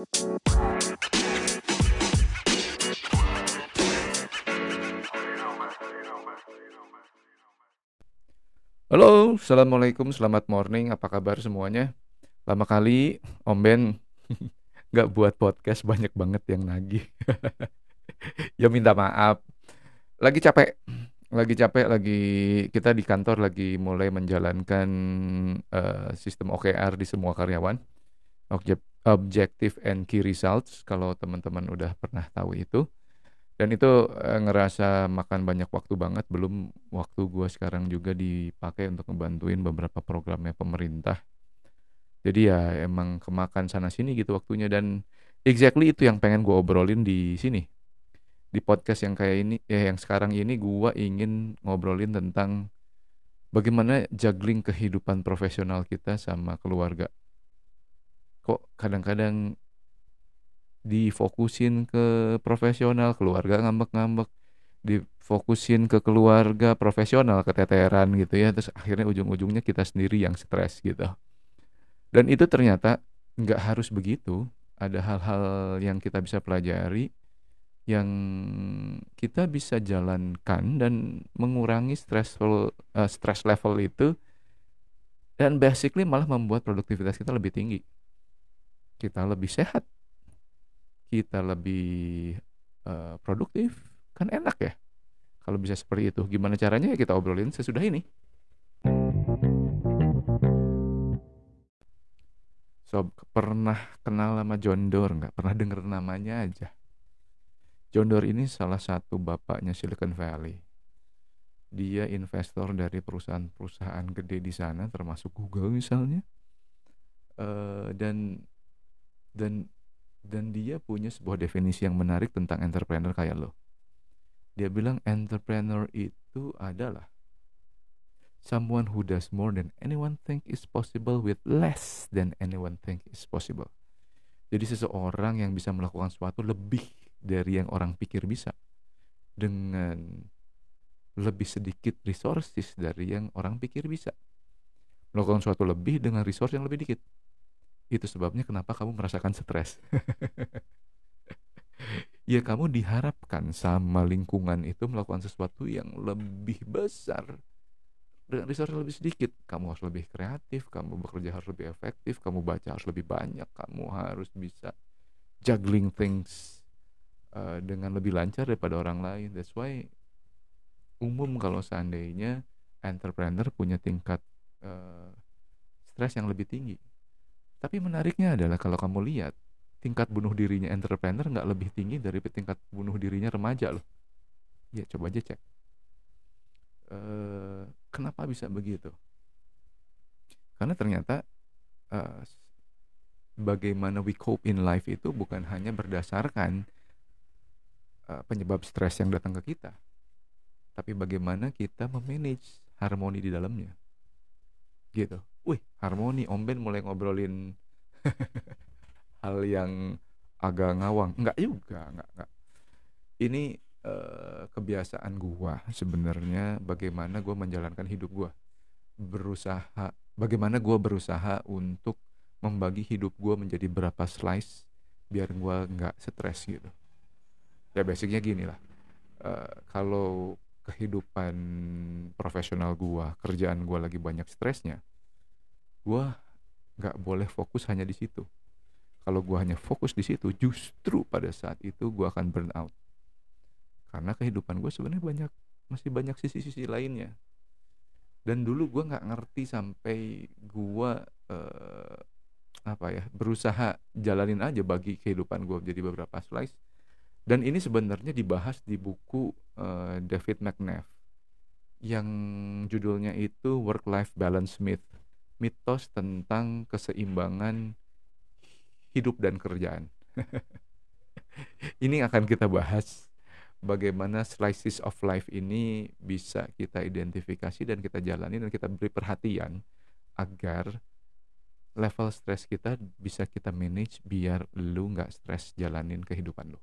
Halo, assalamualaikum, selamat morning. Apa kabar semuanya? Lama kali Om Ben nggak buat podcast banyak banget yang nagih. ya minta maaf. Lagi capek, lagi capek, lagi kita di kantor lagi mulai menjalankan uh, sistem OKR di semua karyawan. Objek, objective and key results. Kalau teman-teman udah pernah tahu itu. Dan itu eh, ngerasa makan banyak waktu banget belum waktu gue sekarang juga dipakai untuk ngebantuin beberapa programnya pemerintah. Jadi ya emang kemakan sana sini gitu waktunya dan exactly itu yang pengen gue obrolin di sini. Di podcast yang kayak ini ya yang sekarang ini gue ingin ngobrolin tentang bagaimana juggling kehidupan profesional kita sama keluarga kok kadang-kadang difokusin ke profesional keluarga ngambek-ngambek difokusin ke keluarga profesional keteteran gitu ya terus akhirnya ujung-ujungnya kita sendiri yang stres gitu. Dan itu ternyata nggak harus begitu ada hal-hal yang kita bisa pelajari yang kita bisa jalankan dan mengurangi stressful uh, stress level itu dan basically malah membuat produktivitas kita lebih tinggi kita lebih sehat kita lebih uh, produktif kan enak ya. Kalau bisa seperti itu gimana caranya ya kita obrolin sesudah ini? So pernah kenal sama John Doerr nggak? Pernah dengar namanya aja. John Doerr ini salah satu bapaknya Silicon Valley. Dia investor dari perusahaan-perusahaan gede di sana termasuk Google misalnya. Uh, dan dan dan dia punya sebuah definisi yang menarik tentang entrepreneur kayak lo. Dia bilang entrepreneur itu adalah someone who does more than anyone think is possible with less than anyone think is possible. Jadi seseorang yang bisa melakukan sesuatu lebih dari yang orang pikir bisa dengan lebih sedikit resources dari yang orang pikir bisa. Melakukan sesuatu lebih dengan resource yang lebih dikit. Itu sebabnya kenapa kamu merasakan stres. ya kamu diharapkan sama lingkungan itu melakukan sesuatu yang lebih besar dengan resource lebih sedikit. Kamu harus lebih kreatif, kamu bekerja harus lebih efektif, kamu baca harus lebih banyak, kamu harus bisa juggling things uh, dengan lebih lancar daripada orang lain. That's why umum kalau seandainya entrepreneur punya tingkat uh, stres yang lebih tinggi tapi menariknya adalah kalau kamu lihat tingkat bunuh dirinya entrepreneur nggak lebih tinggi dari tingkat bunuh dirinya remaja loh. Ya coba aja cek. E, kenapa bisa begitu? Karena ternyata e, bagaimana we cope in life itu bukan hanya berdasarkan e, penyebab stres yang datang ke kita, tapi bagaimana kita memanage harmoni di dalamnya. Gitu wih harmoni Om Ben mulai ngobrolin hal yang agak ngawang. Enggak juga enggak, enggak. ini uh, kebiasaan gua sebenarnya bagaimana gua menjalankan hidup gua. Berusaha bagaimana gua berusaha untuk membagi hidup gua menjadi berapa slice biar gua nggak stres gitu. Ya basicnya gini lah. Uh, kalau kehidupan profesional gua kerjaan gua lagi banyak stresnya gue nggak boleh fokus hanya di situ. Kalau gue hanya fokus di situ justru pada saat itu gue akan burn out. Karena kehidupan gue sebenarnya banyak masih banyak sisi-sisi lainnya. Dan dulu gue nggak ngerti sampai gue uh, apa ya berusaha jalanin aja bagi kehidupan gue jadi beberapa slice. Dan ini sebenarnya dibahas di buku uh, David McNeff yang judulnya itu Work Life Balance Myth mitos tentang keseimbangan hidup dan kerjaan. ini akan kita bahas bagaimana slices of life ini bisa kita identifikasi dan kita jalani dan kita beri perhatian agar level stres kita bisa kita manage biar lu nggak stres jalanin kehidupan lu.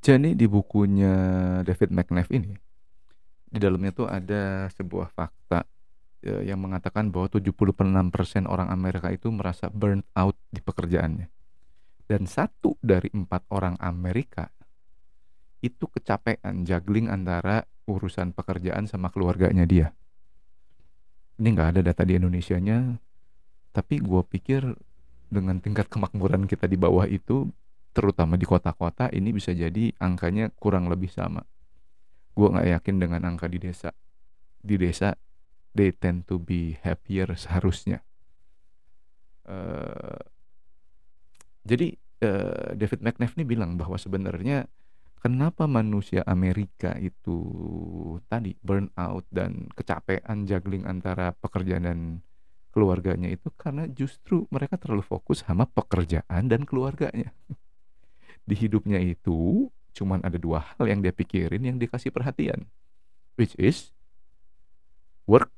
Jadi di bukunya David McNeff ini di dalamnya tuh ada sebuah fakta uh, yang mengatakan bahwa 76% orang Amerika itu merasa burnt out di pekerjaannya. Dan satu dari empat orang Amerika itu kecapean juggling antara urusan pekerjaan sama keluarganya dia. Ini nggak ada data di Indonesia-nya, tapi gue pikir dengan tingkat kemakmuran kita di bawah itu, terutama di kota-kota, ini bisa jadi angkanya kurang lebih sama. Gue nggak yakin dengan angka di desa. Di desa, they tend to be happier seharusnya. Uh, jadi uh, David McNabb ini bilang bahwa sebenarnya kenapa manusia Amerika itu tadi burnout dan kecapean juggling antara pekerjaan dan keluarganya itu karena justru mereka terlalu fokus sama pekerjaan dan keluarganya. Di hidupnya itu cuman ada dua hal yang dia pikirin yang dikasih perhatian, which is work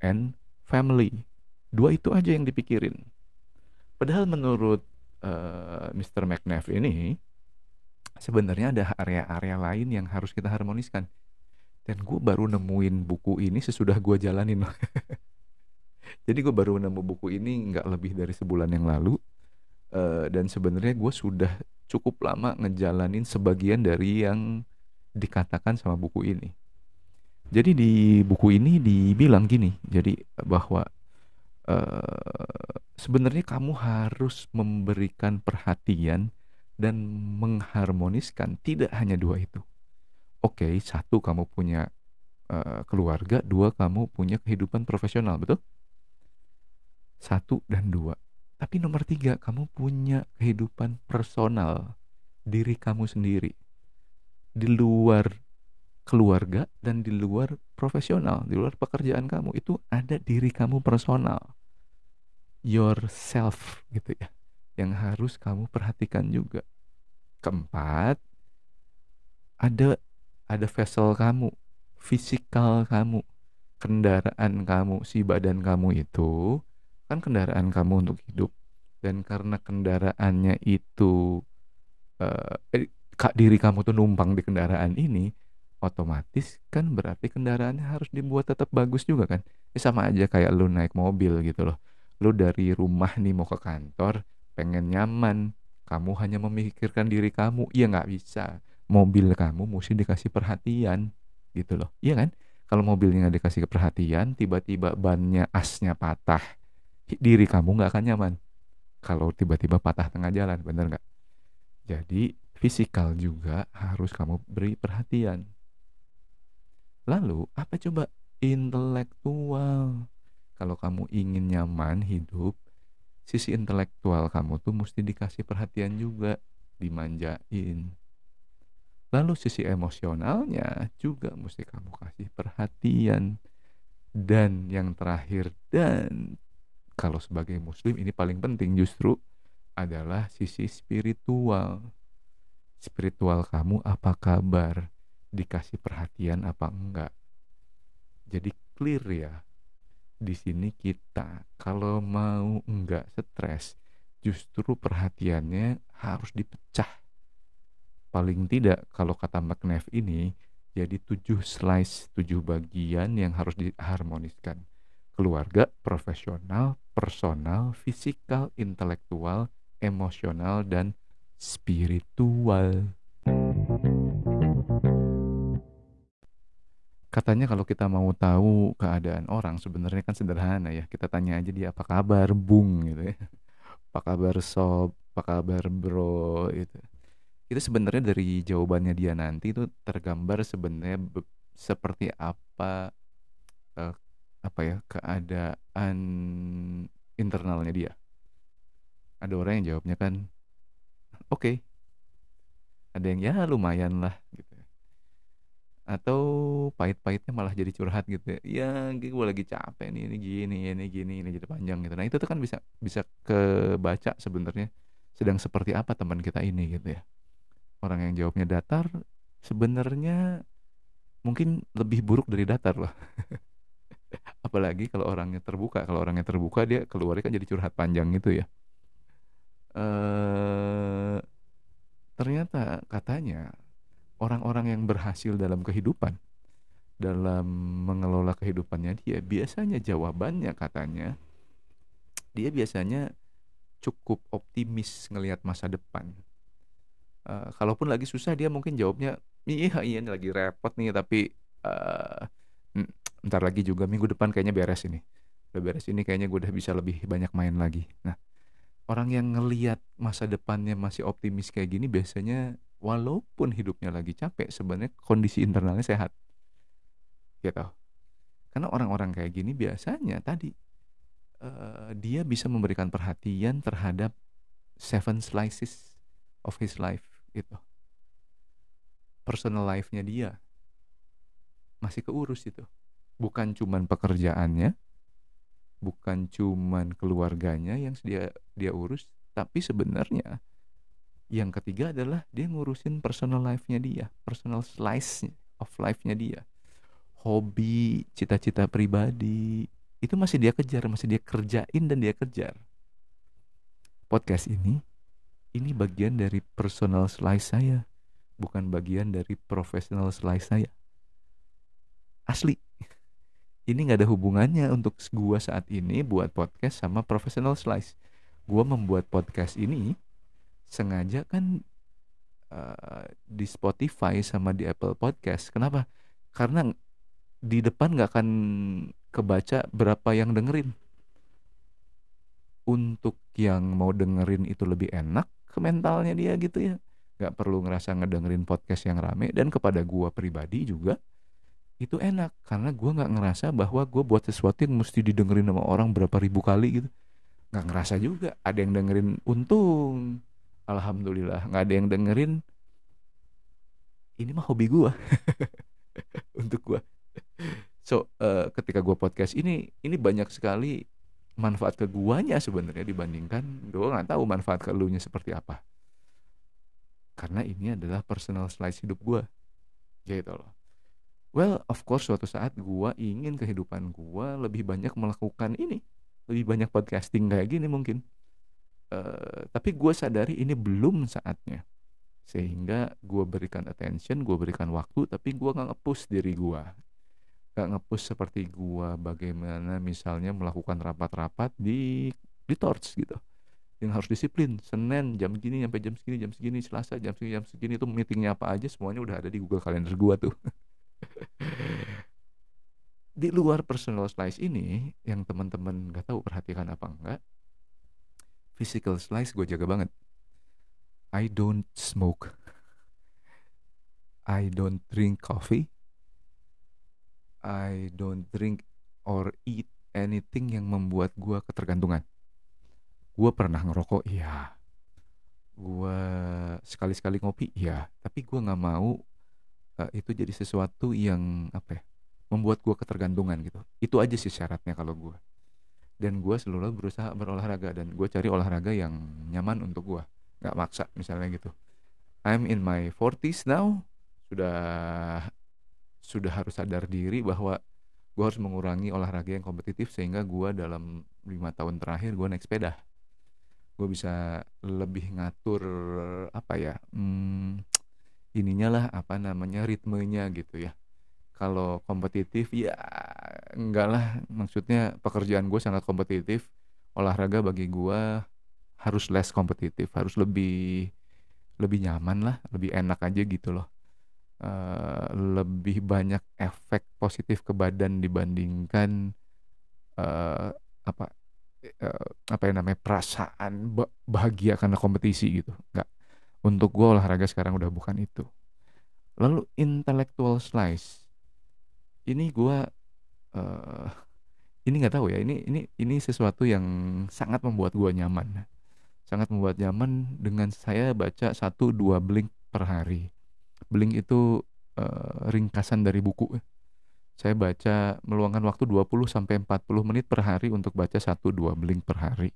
and family. Dua itu aja yang dipikirin. Padahal menurut uh, eh, Mr. McNabb ini sebenarnya ada area-area lain yang harus kita harmoniskan dan gue baru nemuin buku ini sesudah gue jalanin jadi gue baru nemu buku ini nggak lebih dari sebulan yang lalu uh, dan sebenarnya gue sudah cukup lama ngejalanin sebagian dari yang dikatakan sama buku ini jadi di buku ini dibilang gini jadi bahwa uh, sebenarnya kamu harus memberikan perhatian dan mengharmoniskan tidak hanya dua itu. Oke, okay, satu kamu punya uh, keluarga, dua kamu punya kehidupan profesional, betul? Satu dan dua. Tapi nomor tiga, kamu punya kehidupan personal, diri kamu sendiri. Di luar keluarga dan di luar profesional, di luar pekerjaan kamu, itu ada diri kamu personal. Yourself gitu ya yang harus kamu perhatikan juga. Keempat, ada ada vessel kamu, fisikal kamu, kendaraan kamu, si badan kamu itu kan kendaraan kamu untuk hidup. Dan karena kendaraannya itu uh, eh, kak diri kamu tuh numpang di kendaraan ini otomatis kan berarti kendaraannya harus dibuat tetap bagus juga kan? Ya sama aja kayak lu naik mobil gitu loh. Lu dari rumah nih mau ke kantor pengen nyaman. Kamu hanya memikirkan diri kamu. Ya nggak bisa. Mobil kamu mesti dikasih perhatian gitu loh. Iya kan? Kalau mobilnya nggak dikasih perhatian tiba-tiba bannya asnya patah diri kamu nggak akan nyaman kalau tiba-tiba patah tengah jalan bener nggak jadi fisikal juga harus kamu beri perhatian lalu apa coba intelektual kalau kamu ingin nyaman hidup sisi intelektual kamu tuh mesti dikasih perhatian juga, dimanjain. Lalu sisi emosionalnya juga mesti kamu kasih perhatian. Dan yang terakhir dan kalau sebagai muslim ini paling penting justru adalah sisi spiritual. Spiritual kamu apa kabar? Dikasih perhatian apa enggak? Jadi clear ya di sini kita kalau mau enggak stres justru perhatiannya harus dipecah paling tidak kalau kata McNabb ini jadi tujuh slice tujuh bagian yang harus diharmoniskan keluarga profesional personal fisikal intelektual emosional dan spiritual. Katanya kalau kita mau tahu keadaan orang sebenarnya kan sederhana ya. Kita tanya aja dia apa kabar bung? gitu ya. Apa kabar sob? Apa kabar bro? Itu itu sebenarnya dari jawabannya dia nanti itu tergambar sebenarnya seperti apa uh, apa ya keadaan internalnya dia. Ada orang yang jawabnya kan oke okay. ada yang ya lumayan lah gitu atau pahit-pahitnya malah jadi curhat gitu ya ya gue lagi capek nih ini gini ini gini ini jadi panjang gitu. Nah itu tuh kan bisa bisa kebaca sebenarnya sedang seperti apa teman kita ini gitu ya. Orang yang jawabnya datar sebenarnya mungkin lebih buruk dari datar loh apalagi kalau orangnya terbuka. Kalau orangnya terbuka dia keluarnya kan jadi curhat panjang gitu ya. Eh ternyata katanya orang-orang yang berhasil dalam kehidupan dalam mengelola kehidupannya dia biasanya jawabannya katanya dia biasanya cukup optimis ngelihat masa depan. Uh, kalaupun lagi susah dia mungkin jawabnya iya iya ini lagi repot nih tapi uh, ntar lagi juga minggu depan kayaknya beres ini. Udah beres ini kayaknya gue udah bisa lebih banyak main lagi. Nah orang yang ngelihat masa depannya masih optimis kayak gini biasanya walaupun hidupnya lagi capek sebenarnya kondisi internalnya sehat. Gitu. Karena orang-orang kayak gini biasanya tadi uh, dia bisa memberikan perhatian terhadap seven slices of his life gitu. Personal life-nya dia masih keurus itu bukan cuman pekerjaannya bukan cuman keluarganya yang dia dia urus tapi sebenarnya yang ketiga adalah dia ngurusin personal life-nya dia personal slice of life-nya dia. Hobi cita-cita pribadi itu masih dia kejar masih dia kerjain dan dia kejar. Podcast ini ini bagian dari personal slice saya bukan bagian dari professional slice saya. Asli ini nggak ada hubungannya untuk gua saat ini buat podcast sama professional slice. Gua membuat podcast ini sengaja kan uh, di Spotify sama di Apple Podcast. Kenapa? Karena di depan nggak akan kebaca berapa yang dengerin. Untuk yang mau dengerin itu lebih enak ke mentalnya dia gitu ya. Gak perlu ngerasa ngedengerin podcast yang rame dan kepada gua pribadi juga itu enak karena gue nggak ngerasa bahwa gue buat sesuatu yang mesti didengerin sama orang berapa ribu kali gitu. Nggak ngerasa juga ada yang dengerin untung. Alhamdulillah nggak ada yang dengerin ini mah hobi gue untuk gue so uh, ketika gue podcast ini ini banyak sekali manfaat ke guanya sebenarnya dibandingkan gue nggak tahu manfaat ke lu nya seperti apa. Karena ini adalah personal slice hidup gue gitu loh Well, of course suatu saat gua ingin kehidupan gua lebih banyak melakukan ini, lebih banyak podcasting kayak gini mungkin. Uh, tapi gua sadari ini belum saatnya, sehingga gua berikan attention, gua berikan waktu, tapi gua nggak ngepush diri gua, nggak ngepush seperti gua bagaimana misalnya melakukan rapat-rapat di di torch gitu. Yang harus disiplin. Senin jam gini sampai jam segini jam segini Selasa jam segini jam segini itu meetingnya apa aja semuanya udah ada di Google Calendar gua tuh di luar personal slice ini yang teman-teman nggak tahu perhatikan apa enggak physical slice gue jaga banget. I don't smoke. I don't drink coffee. I don't drink or eat anything yang membuat gue ketergantungan. Gue pernah ngerokok iya. Gue sekali-sekali ngopi iya. Tapi gue nggak mau uh, itu jadi sesuatu yang apa ya membuat gue ketergantungan gitu. Itu aja sih syaratnya kalau gue dan gue selalu berusaha berolahraga dan gue cari olahraga yang nyaman untuk gue nggak maksa misalnya gitu. I'm in my 40s now. Sudah sudah harus sadar diri bahwa gue harus mengurangi olahraga yang kompetitif sehingga gue dalam lima tahun terakhir gue naik sepeda. Gue bisa lebih ngatur apa ya hmm, ininya lah apa namanya ritmenya gitu ya. Kalau kompetitif ya enggak lah. Maksudnya pekerjaan gue sangat kompetitif olahraga bagi gue harus less kompetitif harus lebih lebih nyaman lah lebih enak aja gitu loh. Uh, lebih banyak efek positif ke badan dibandingkan uh, apa uh, apa yang namanya perasaan bahagia karena kompetisi gitu. Nggak untuk gue olahraga sekarang udah bukan itu. Lalu intellectual slice. Ini gue uh, ini nggak tahu ya ini ini ini sesuatu yang sangat membuat gue nyaman. Sangat membuat nyaman dengan saya baca satu dua blink per hari. Blink itu uh, ringkasan dari buku. Saya baca meluangkan waktu 20 sampai 40 menit per hari untuk baca satu dua blink per hari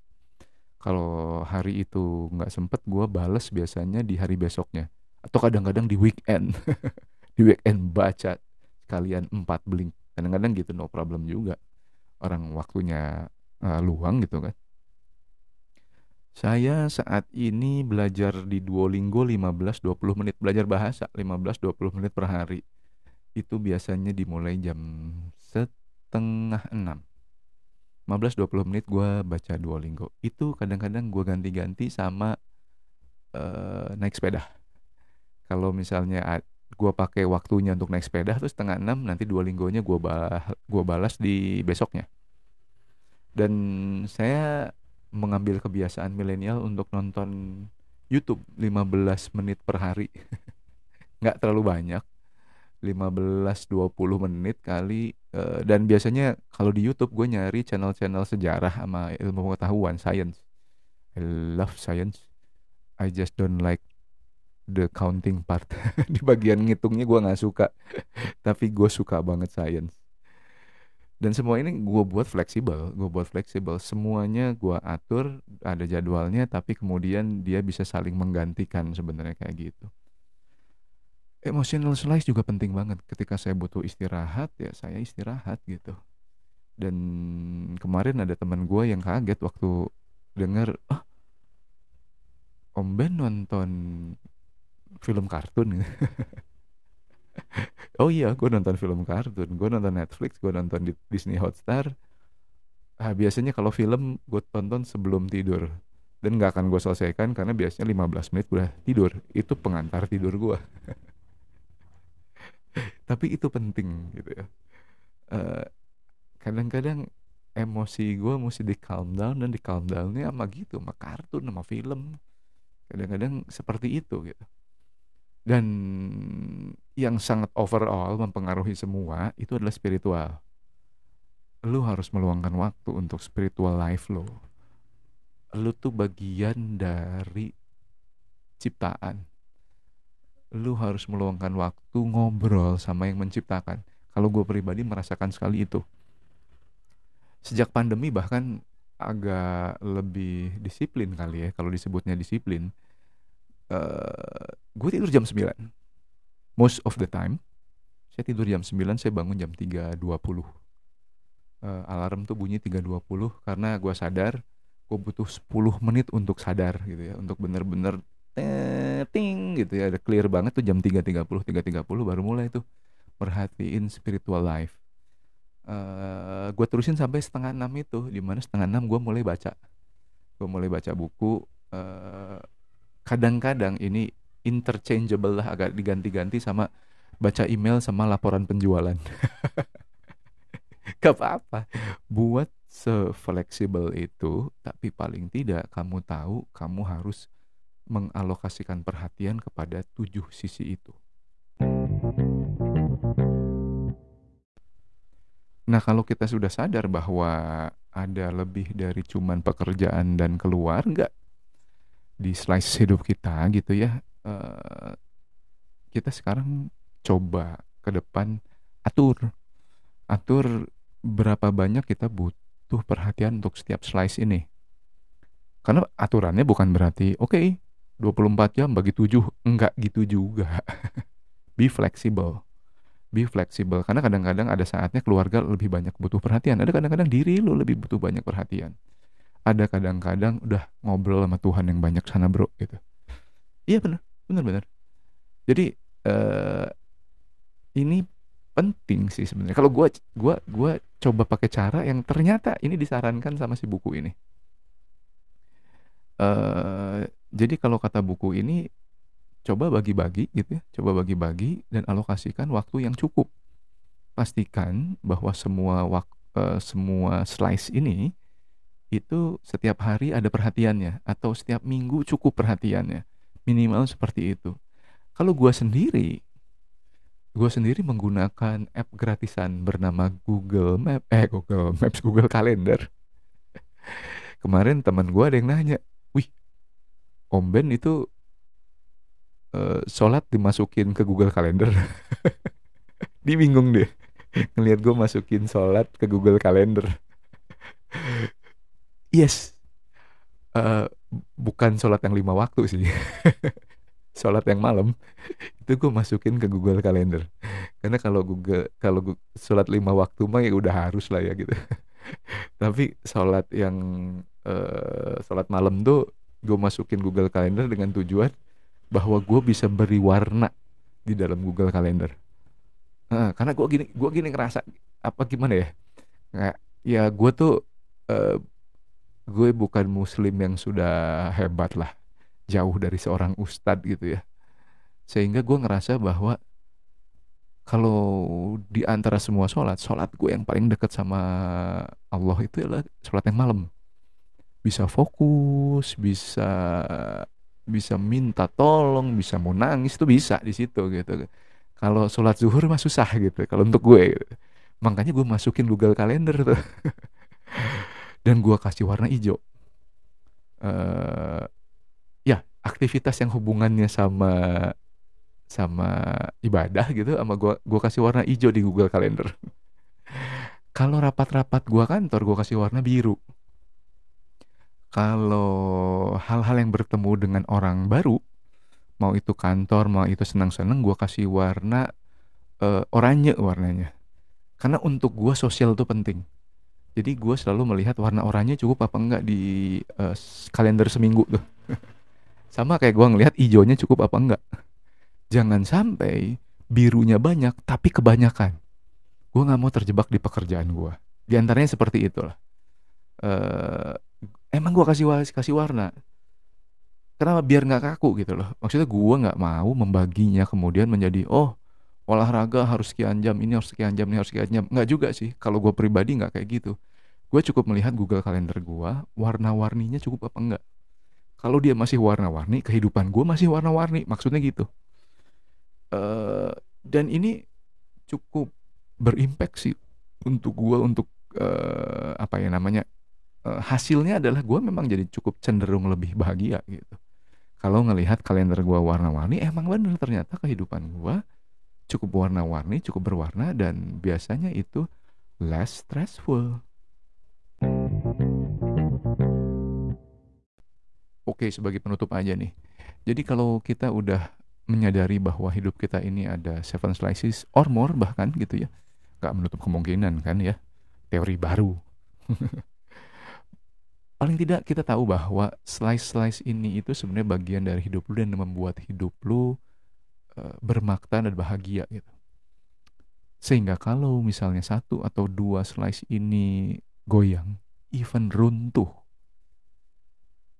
kalau hari itu nggak sempet gue bales biasanya di hari besoknya. Atau kadang-kadang di weekend. Di weekend baca kalian empat blink kadang-kadang gitu no problem juga. Orang waktunya uh, luang gitu kan. Saya saat ini belajar di Duolingo 15-20 menit. Belajar bahasa 15-20 menit per hari. Itu biasanya dimulai jam setengah enam 15-20 menit gue baca Duolingo. Itu kadang-kadang gue ganti-ganti sama uh, naik sepeda. Kalau misalnya gue pakai waktunya untuk naik sepeda terus setengah enam nanti Duolingonya gue balas gue balas di besoknya. Dan saya mengambil kebiasaan milenial untuk nonton YouTube 15 menit per hari. Nggak terlalu banyak 15-20 menit kali uh, dan biasanya kalau di YouTube gue nyari channel-channel sejarah sama ilmu pengetahuan science. I love science. I just don't like the counting part. Di bagian ngitungnya gue nggak suka. Tapi gue suka banget science. Dan semua ini gue buat fleksibel gue buat fleksibel. Semuanya gue atur ada jadwalnya tapi kemudian dia bisa saling menggantikan sebenarnya kayak gitu emotional slice juga penting banget. Ketika saya butuh istirahat ya saya istirahat gitu. Dan kemarin ada teman gue yang kaget waktu denger ah Om Ben nonton film kartun. Oh iya gue nonton film kartun. Gue nonton Netflix gue nonton di Disney Hotstar. Ah, biasanya kalau film gue tonton sebelum tidur. Dan nggak akan gue selesaikan karena biasanya 15 menit udah tidur. Itu pengantar tidur gue tapi itu penting gitu ya. Kadang kadang-kadang emosi gue mesti di calm down dan di calm downnya sama gitu sama kartun sama film. Kadang-kadang seperti itu gitu. Dan yang sangat overall mempengaruhi semua itu adalah spiritual. Lu harus meluangkan waktu untuk spiritual life lo lu tuh bagian dari ciptaan lu harus meluangkan waktu ngobrol sama yang menciptakan. Kalau gue pribadi merasakan sekali itu. Sejak pandemi bahkan agak lebih disiplin kali ya kalau disebutnya disiplin. Uh, gue tidur jam 9. Most of the time. Saya tidur jam 9, saya bangun jam 3.20. Uh, eh, alarm tuh bunyi 3.20 karena gue sadar gue butuh 10 menit untuk sadar gitu ya. Untuk bener-bener ting gitu ya. Ada clear banget tuh jam 3.30 3.30 baru mulai tuh. Perhatiin spiritual life. Uh, eh, gue terusin sampai setengah enam itu di mana setengah enam gue mulai baca. Gue mulai baca buku eh, kadang-kadang ini interchangeable lah agak diganti-ganti sama baca email sama laporan penjualan. Gak apa-apa. Buat se-fleksibel itu tapi paling tidak kamu tahu kamu harus mengalokasikan perhatian kepada tujuh sisi itu. Nah, kalau kita sudah sadar bahwa ada lebih dari cuman pekerjaan dan keluarga di slice hidup kita gitu ya, uh, kita sekarang coba ke depan atur, atur berapa banyak kita butuh perhatian untuk setiap slice ini. Karena aturannya bukan berarti, oke, okay, 24 jam bagi 7 enggak gitu juga. Be flexible. Be flexible. Karena kadang-kadang ada saatnya keluarga lebih banyak butuh perhatian. Ada kadang-kadang diri lu lebih butuh banyak perhatian. Ada kadang-kadang udah ngobrol sama Tuhan yang banyak sana bro gitu. Iya benar benar benar jadi uh, ini penting sih sebenarnya. Kalau gua gua gua coba pakai cara yang ternyata ini disarankan sama si buku ini. Uh, jadi kalau kata buku ini coba bagi-bagi gitu ya, coba bagi-bagi dan alokasikan waktu yang cukup. Pastikan bahwa semua wak, uh, semua slice ini itu setiap hari ada perhatiannya atau setiap minggu cukup perhatiannya. Minimal seperti itu. Kalau gua sendiri gue sendiri menggunakan app gratisan bernama Google Map eh Google Maps Google Calendar kemarin teman gue ada yang nanya Om Ben itu uh, sholat dimasukin ke Google Calendar. Dia bingung deh ngelihat gue masukin sholat ke Google Calendar. yes, uh, bukan sholat yang lima waktu sih. sholat yang malam itu gue masukin ke Google Calendar. Karena kalau Google kalau sholat lima waktu mah ya udah harus lah ya gitu. Tapi sholat yang uh, sholat malam tuh gue masukin Google Calendar dengan tujuan bahwa gue bisa beri warna di dalam Google Calendar. Heeh, karena gue gini gue gini ngerasa apa gimana ya? Kayak ya gue tuh eh, gue bukan muslim yang sudah hebat lah jauh dari seorang ustadz gitu ya. Sehingga gue ngerasa bahwa kalau di antara semua sholat sholat gue yang paling dekat sama Allah itu adalah sholat yang malam bisa fokus bisa bisa minta tolong bisa mau nangis tuh bisa di situ gitu kalau sholat zuhur mah susah gitu kalau untuk gue gitu. makanya gue masukin Google Calendar tuh dan gue kasih warna hijau uh, ya aktivitas yang hubungannya sama sama ibadah gitu sama gua gua kasih warna hijau di Google Calendar. Kalau rapat-rapat gua kantor gua kasih warna biru. Kalau hal-hal yang bertemu dengan orang baru, mau itu kantor, mau itu senang-senang gua kasih warna uh, oranye warnanya. Karena untuk gua sosial itu penting. Jadi gue selalu melihat warna oranye cukup apa enggak di uh, kalender seminggu tuh. Sama kayak gue ngelihat hijaunya cukup apa enggak. Jangan sampai birunya banyak tapi kebanyakan. Gue nggak mau terjebak di pekerjaan gue. Di antaranya seperti itulah. Uh, emang gue kasih kasih warna. Kenapa? Biar nggak kaku gitu loh. Maksudnya gue nggak mau membaginya kemudian menjadi oh olahraga harus sekian jam ini harus sekian jam ini harus sekian jam. Nggak juga sih. Kalau gue pribadi nggak kayak gitu. Gue cukup melihat Google Calendar gue warna-warninya cukup apa enggak kalau dia masih warna-warni kehidupan gue masih warna-warni. Maksudnya gitu. Uh, dan ini cukup berimpact sih untuk gue untuk uh, apa ya namanya hasilnya adalah gue memang jadi cukup cenderung lebih bahagia gitu. Kalau ngelihat kalender gue warna-warni emang bener ternyata kehidupan gue cukup warna-warni cukup berwarna dan biasanya itu less stressful. Oke, sebagai penutup aja nih. Jadi kalau kita udah menyadari bahwa hidup kita ini ada seven slices or more bahkan gitu ya nggak menutup kemungkinan kan ya teori baru paling tidak kita tahu bahwa slice-slice ini itu sebenarnya bagian dari hidup lu dan membuat hidup lu uh, bermakna dan bahagia gitu sehingga kalau misalnya satu atau dua slice ini goyang even runtuh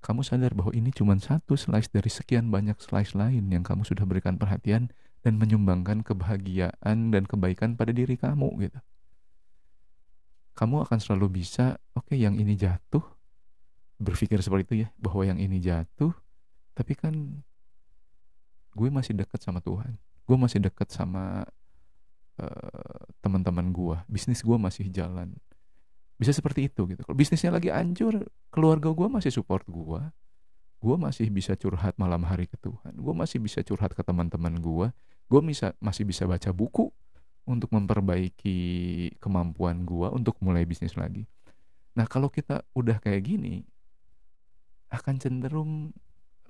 kamu sadar bahwa ini cuma satu slice dari sekian banyak slice lain yang kamu sudah berikan perhatian dan menyumbangkan kebahagiaan dan kebaikan pada diri kamu gitu. Kamu akan selalu bisa, oke okay, yang ini jatuh, berpikir seperti itu ya, bahwa yang ini jatuh, tapi kan gue masih dekat sama Tuhan. Gue masih dekat sama uh, teman-teman gue. Bisnis gue masih jalan. Bisa seperti itu gitu. Kalau bisnisnya lagi hancur keluarga gue masih support gue. Gue masih bisa curhat malam hari ke Tuhan. Gue masih bisa curhat ke teman-teman gue. Gue bisa masih bisa baca buku untuk memperbaiki kemampuan gue untuk mulai bisnis lagi. Nah kalau kita udah kayak gini akan cenderung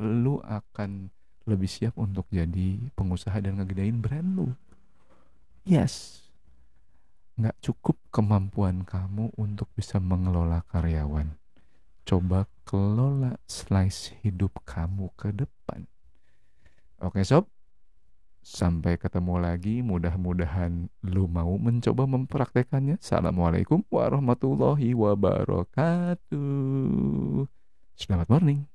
lu akan lebih siap untuk jadi pengusaha dan ngegedein brand lu yes nggak cukup kemampuan kamu untuk bisa mengelola karyawan. Coba kelola slice hidup kamu ke depan. Oke sob, sampai ketemu lagi. Mudah-mudahan lu mau mencoba mempraktekannya. Assalamualaikum warahmatullahi wabarakatuh. Selamat morning.